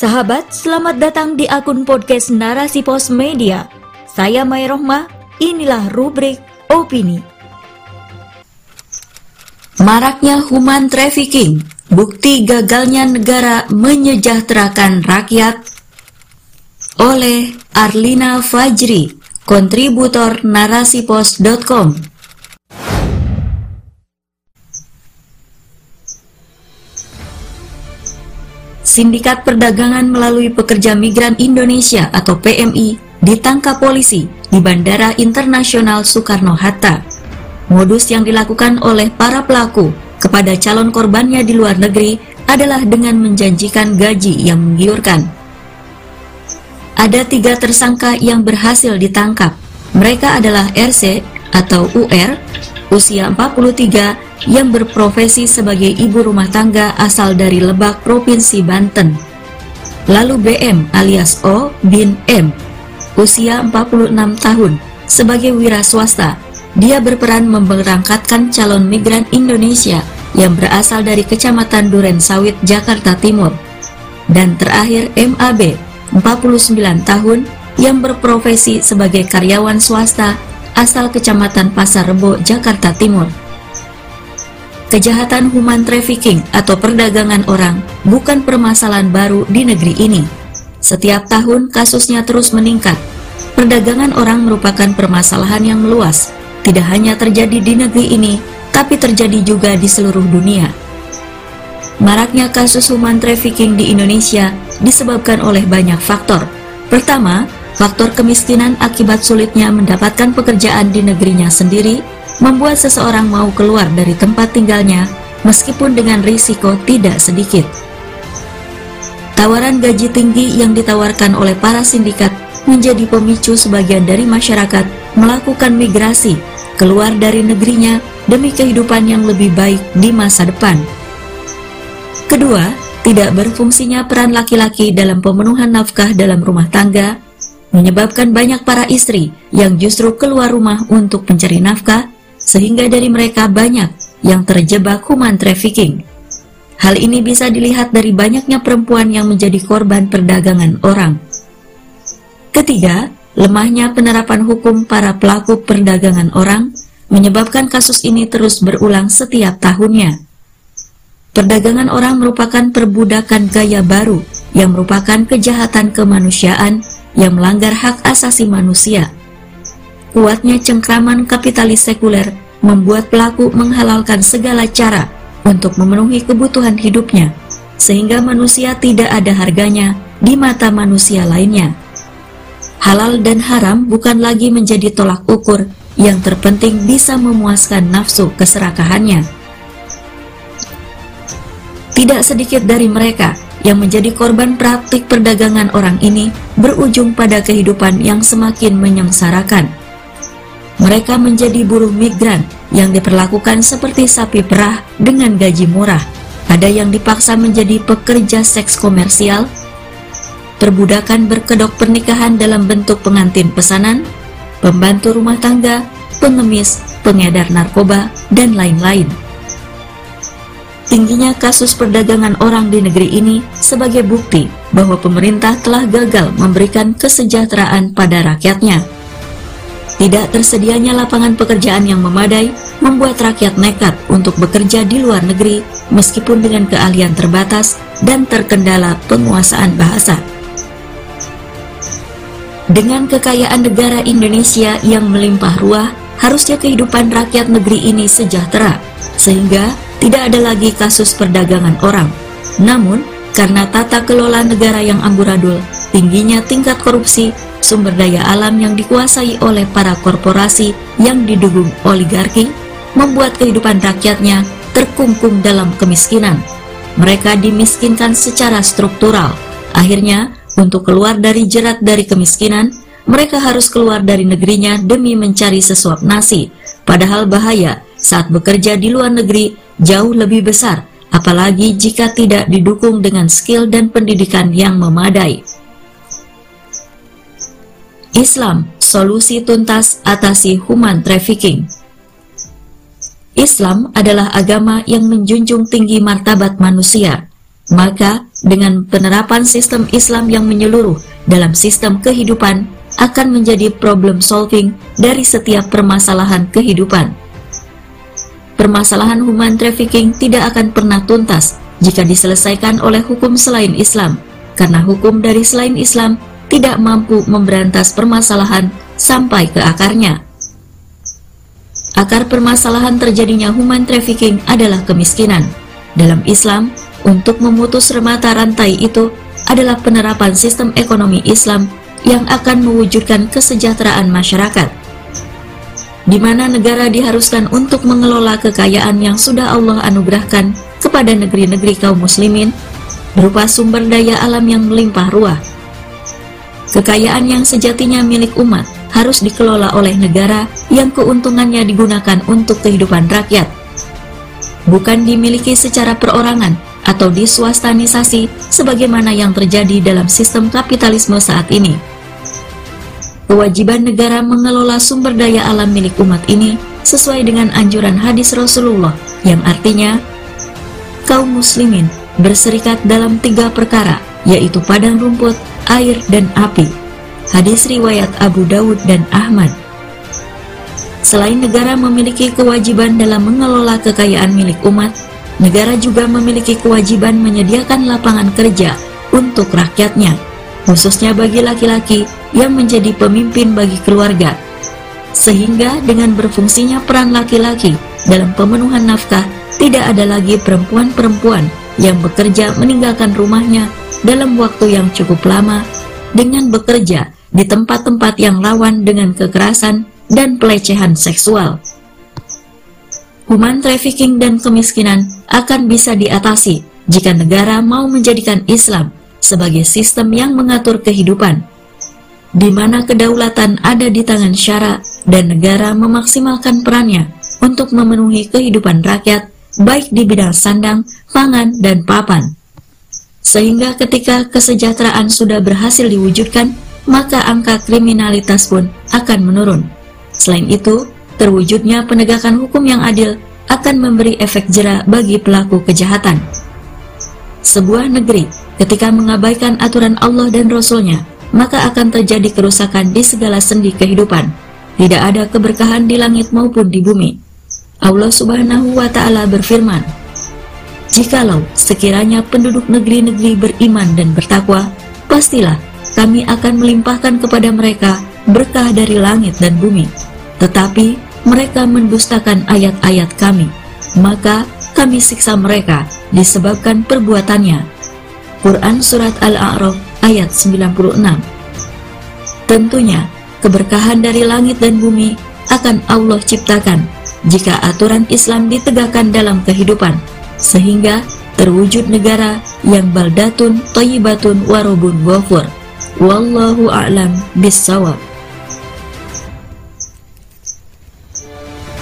Sahabat, selamat datang di akun podcast Narasi Pos Media. Saya Mai Rohmah, inilah rubrik Opini. Maraknya human trafficking, bukti gagalnya negara menyejahterakan rakyat oleh Arlina Fajri, kontributor narasipos.com. Sindikat Perdagangan melalui Pekerja Migran Indonesia atau PMI ditangkap polisi di Bandara Internasional Soekarno-Hatta. Modus yang dilakukan oleh para pelaku kepada calon korbannya di luar negeri adalah dengan menjanjikan gaji yang menggiurkan. Ada tiga tersangka yang berhasil ditangkap. Mereka adalah RC atau UR, usia 43 yang berprofesi sebagai ibu rumah tangga asal dari Lebak, Provinsi Banten. Lalu BM alias O bin M, usia 46 tahun, sebagai wira swasta. Dia berperan memberangkatkan calon migran Indonesia yang berasal dari Kecamatan Duren Sawit, Jakarta Timur. Dan terakhir MAB, 49 tahun, yang berprofesi sebagai karyawan swasta asal Kecamatan Pasar Rebo, Jakarta Timur. Kejahatan human trafficking atau perdagangan orang bukan permasalahan baru di negeri ini. Setiap tahun kasusnya terus meningkat. Perdagangan orang merupakan permasalahan yang meluas, tidak hanya terjadi di negeri ini, tapi terjadi juga di seluruh dunia. Maraknya kasus human trafficking di Indonesia disebabkan oleh banyak faktor. Pertama, faktor kemiskinan akibat sulitnya mendapatkan pekerjaan di negerinya sendiri membuat seseorang mau keluar dari tempat tinggalnya meskipun dengan risiko tidak sedikit. Tawaran gaji tinggi yang ditawarkan oleh para sindikat menjadi pemicu sebagian dari masyarakat melakukan migrasi keluar dari negerinya demi kehidupan yang lebih baik di masa depan. Kedua, tidak berfungsinya peran laki-laki dalam pemenuhan nafkah dalam rumah tangga menyebabkan banyak para istri yang justru keluar rumah untuk mencari nafkah sehingga dari mereka banyak yang terjebak human trafficking. Hal ini bisa dilihat dari banyaknya perempuan yang menjadi korban perdagangan orang. Ketiga, lemahnya penerapan hukum para pelaku perdagangan orang menyebabkan kasus ini terus berulang setiap tahunnya. Perdagangan orang merupakan perbudakan gaya baru yang merupakan kejahatan kemanusiaan yang melanggar hak asasi manusia kuatnya cengkraman kapitalis sekuler membuat pelaku menghalalkan segala cara untuk memenuhi kebutuhan hidupnya, sehingga manusia tidak ada harganya di mata manusia lainnya. Halal dan haram bukan lagi menjadi tolak ukur yang terpenting bisa memuaskan nafsu keserakahannya. Tidak sedikit dari mereka yang menjadi korban praktik perdagangan orang ini berujung pada kehidupan yang semakin menyengsarakan mereka menjadi buruh migran yang diperlakukan seperti sapi perah dengan gaji murah. Ada yang dipaksa menjadi pekerja seks komersial, perbudakan berkedok pernikahan dalam bentuk pengantin pesanan, pembantu rumah tangga, pengemis, pengedar narkoba, dan lain-lain. Tingginya kasus perdagangan orang di negeri ini sebagai bukti bahwa pemerintah telah gagal memberikan kesejahteraan pada rakyatnya. Tidak tersedianya lapangan pekerjaan yang memadai membuat rakyat nekat untuk bekerja di luar negeri meskipun dengan keahlian terbatas dan terkendala penguasaan bahasa. Dengan kekayaan negara Indonesia yang melimpah ruah, harusnya kehidupan rakyat negeri ini sejahtera, sehingga tidak ada lagi kasus perdagangan orang. Namun, karena tata kelola negara yang amburadul, tingginya tingkat korupsi, sumber daya alam yang dikuasai oleh para korporasi yang didukung oligarki membuat kehidupan rakyatnya terkungkung dalam kemiskinan. Mereka dimiskinkan secara struktural. Akhirnya, untuk keluar dari jerat dari kemiskinan, mereka harus keluar dari negerinya demi mencari sesuap nasi. Padahal bahaya saat bekerja di luar negeri jauh lebih besar, apalagi jika tidak didukung dengan skill dan pendidikan yang memadai. Islam, solusi tuntas atasi human trafficking. Islam adalah agama yang menjunjung tinggi martabat manusia. Maka, dengan penerapan sistem Islam yang menyeluruh dalam sistem kehidupan akan menjadi problem solving dari setiap permasalahan kehidupan. Permasalahan human trafficking tidak akan pernah tuntas jika diselesaikan oleh hukum selain Islam, karena hukum dari selain Islam tidak mampu memberantas permasalahan sampai ke akarnya. Akar permasalahan terjadinya human trafficking adalah kemiskinan. Dalam Islam, untuk memutus remata rantai itu adalah penerapan sistem ekonomi Islam yang akan mewujudkan kesejahteraan masyarakat, di mana negara diharuskan untuk mengelola kekayaan yang sudah Allah anugerahkan kepada negeri-negeri kaum muslimin berupa sumber daya alam yang melimpah ruah. Kekayaan yang sejatinya milik umat harus dikelola oleh negara yang keuntungannya digunakan untuk kehidupan rakyat, bukan dimiliki secara perorangan atau diswastanisasi sebagaimana yang terjadi dalam sistem kapitalisme saat ini. Kewajiban negara mengelola sumber daya alam milik umat ini sesuai dengan anjuran hadis Rasulullah yang artinya kaum muslimin berserikat dalam tiga perkara yaitu padang rumput, air, dan api. Hadis riwayat Abu Dawud dan Ahmad. Selain negara memiliki kewajiban dalam mengelola kekayaan milik umat, negara juga memiliki kewajiban menyediakan lapangan kerja untuk rakyatnya, khususnya bagi laki-laki yang menjadi pemimpin bagi keluarga. Sehingga dengan berfungsinya peran laki-laki dalam pemenuhan nafkah, tidak ada lagi perempuan-perempuan yang bekerja meninggalkan rumahnya dalam waktu yang cukup lama dengan bekerja di tempat-tempat yang rawan dengan kekerasan dan pelecehan seksual human trafficking dan kemiskinan akan bisa diatasi jika negara mau menjadikan Islam sebagai sistem yang mengatur kehidupan, di mana kedaulatan ada di tangan syara dan negara memaksimalkan perannya untuk memenuhi kehidupan rakyat baik di bidang sandang, pangan, dan papan. Sehingga ketika kesejahteraan sudah berhasil diwujudkan, maka angka kriminalitas pun akan menurun. Selain itu, terwujudnya penegakan hukum yang adil akan memberi efek jera bagi pelaku kejahatan. Sebuah negeri ketika mengabaikan aturan Allah dan Rasulnya, maka akan terjadi kerusakan di segala sendi kehidupan. Tidak ada keberkahan di langit maupun di bumi. Allah subhanahu wa ta'ala berfirman, Jikalau sekiranya penduduk negeri-negeri beriman dan bertakwa, pastilah kami akan melimpahkan kepada mereka berkah dari langit dan bumi. Tetapi mereka mendustakan ayat-ayat kami, maka kami siksa mereka disebabkan perbuatannya. Quran Surat Al-A'raf ayat 96 Tentunya, keberkahan dari langit dan bumi akan Allah ciptakan jika aturan Islam ditegakkan dalam kehidupan, sehingga terwujud negara yang baldatun, toyibatun, warobun, wafur. Wallahu a'lam bisawab.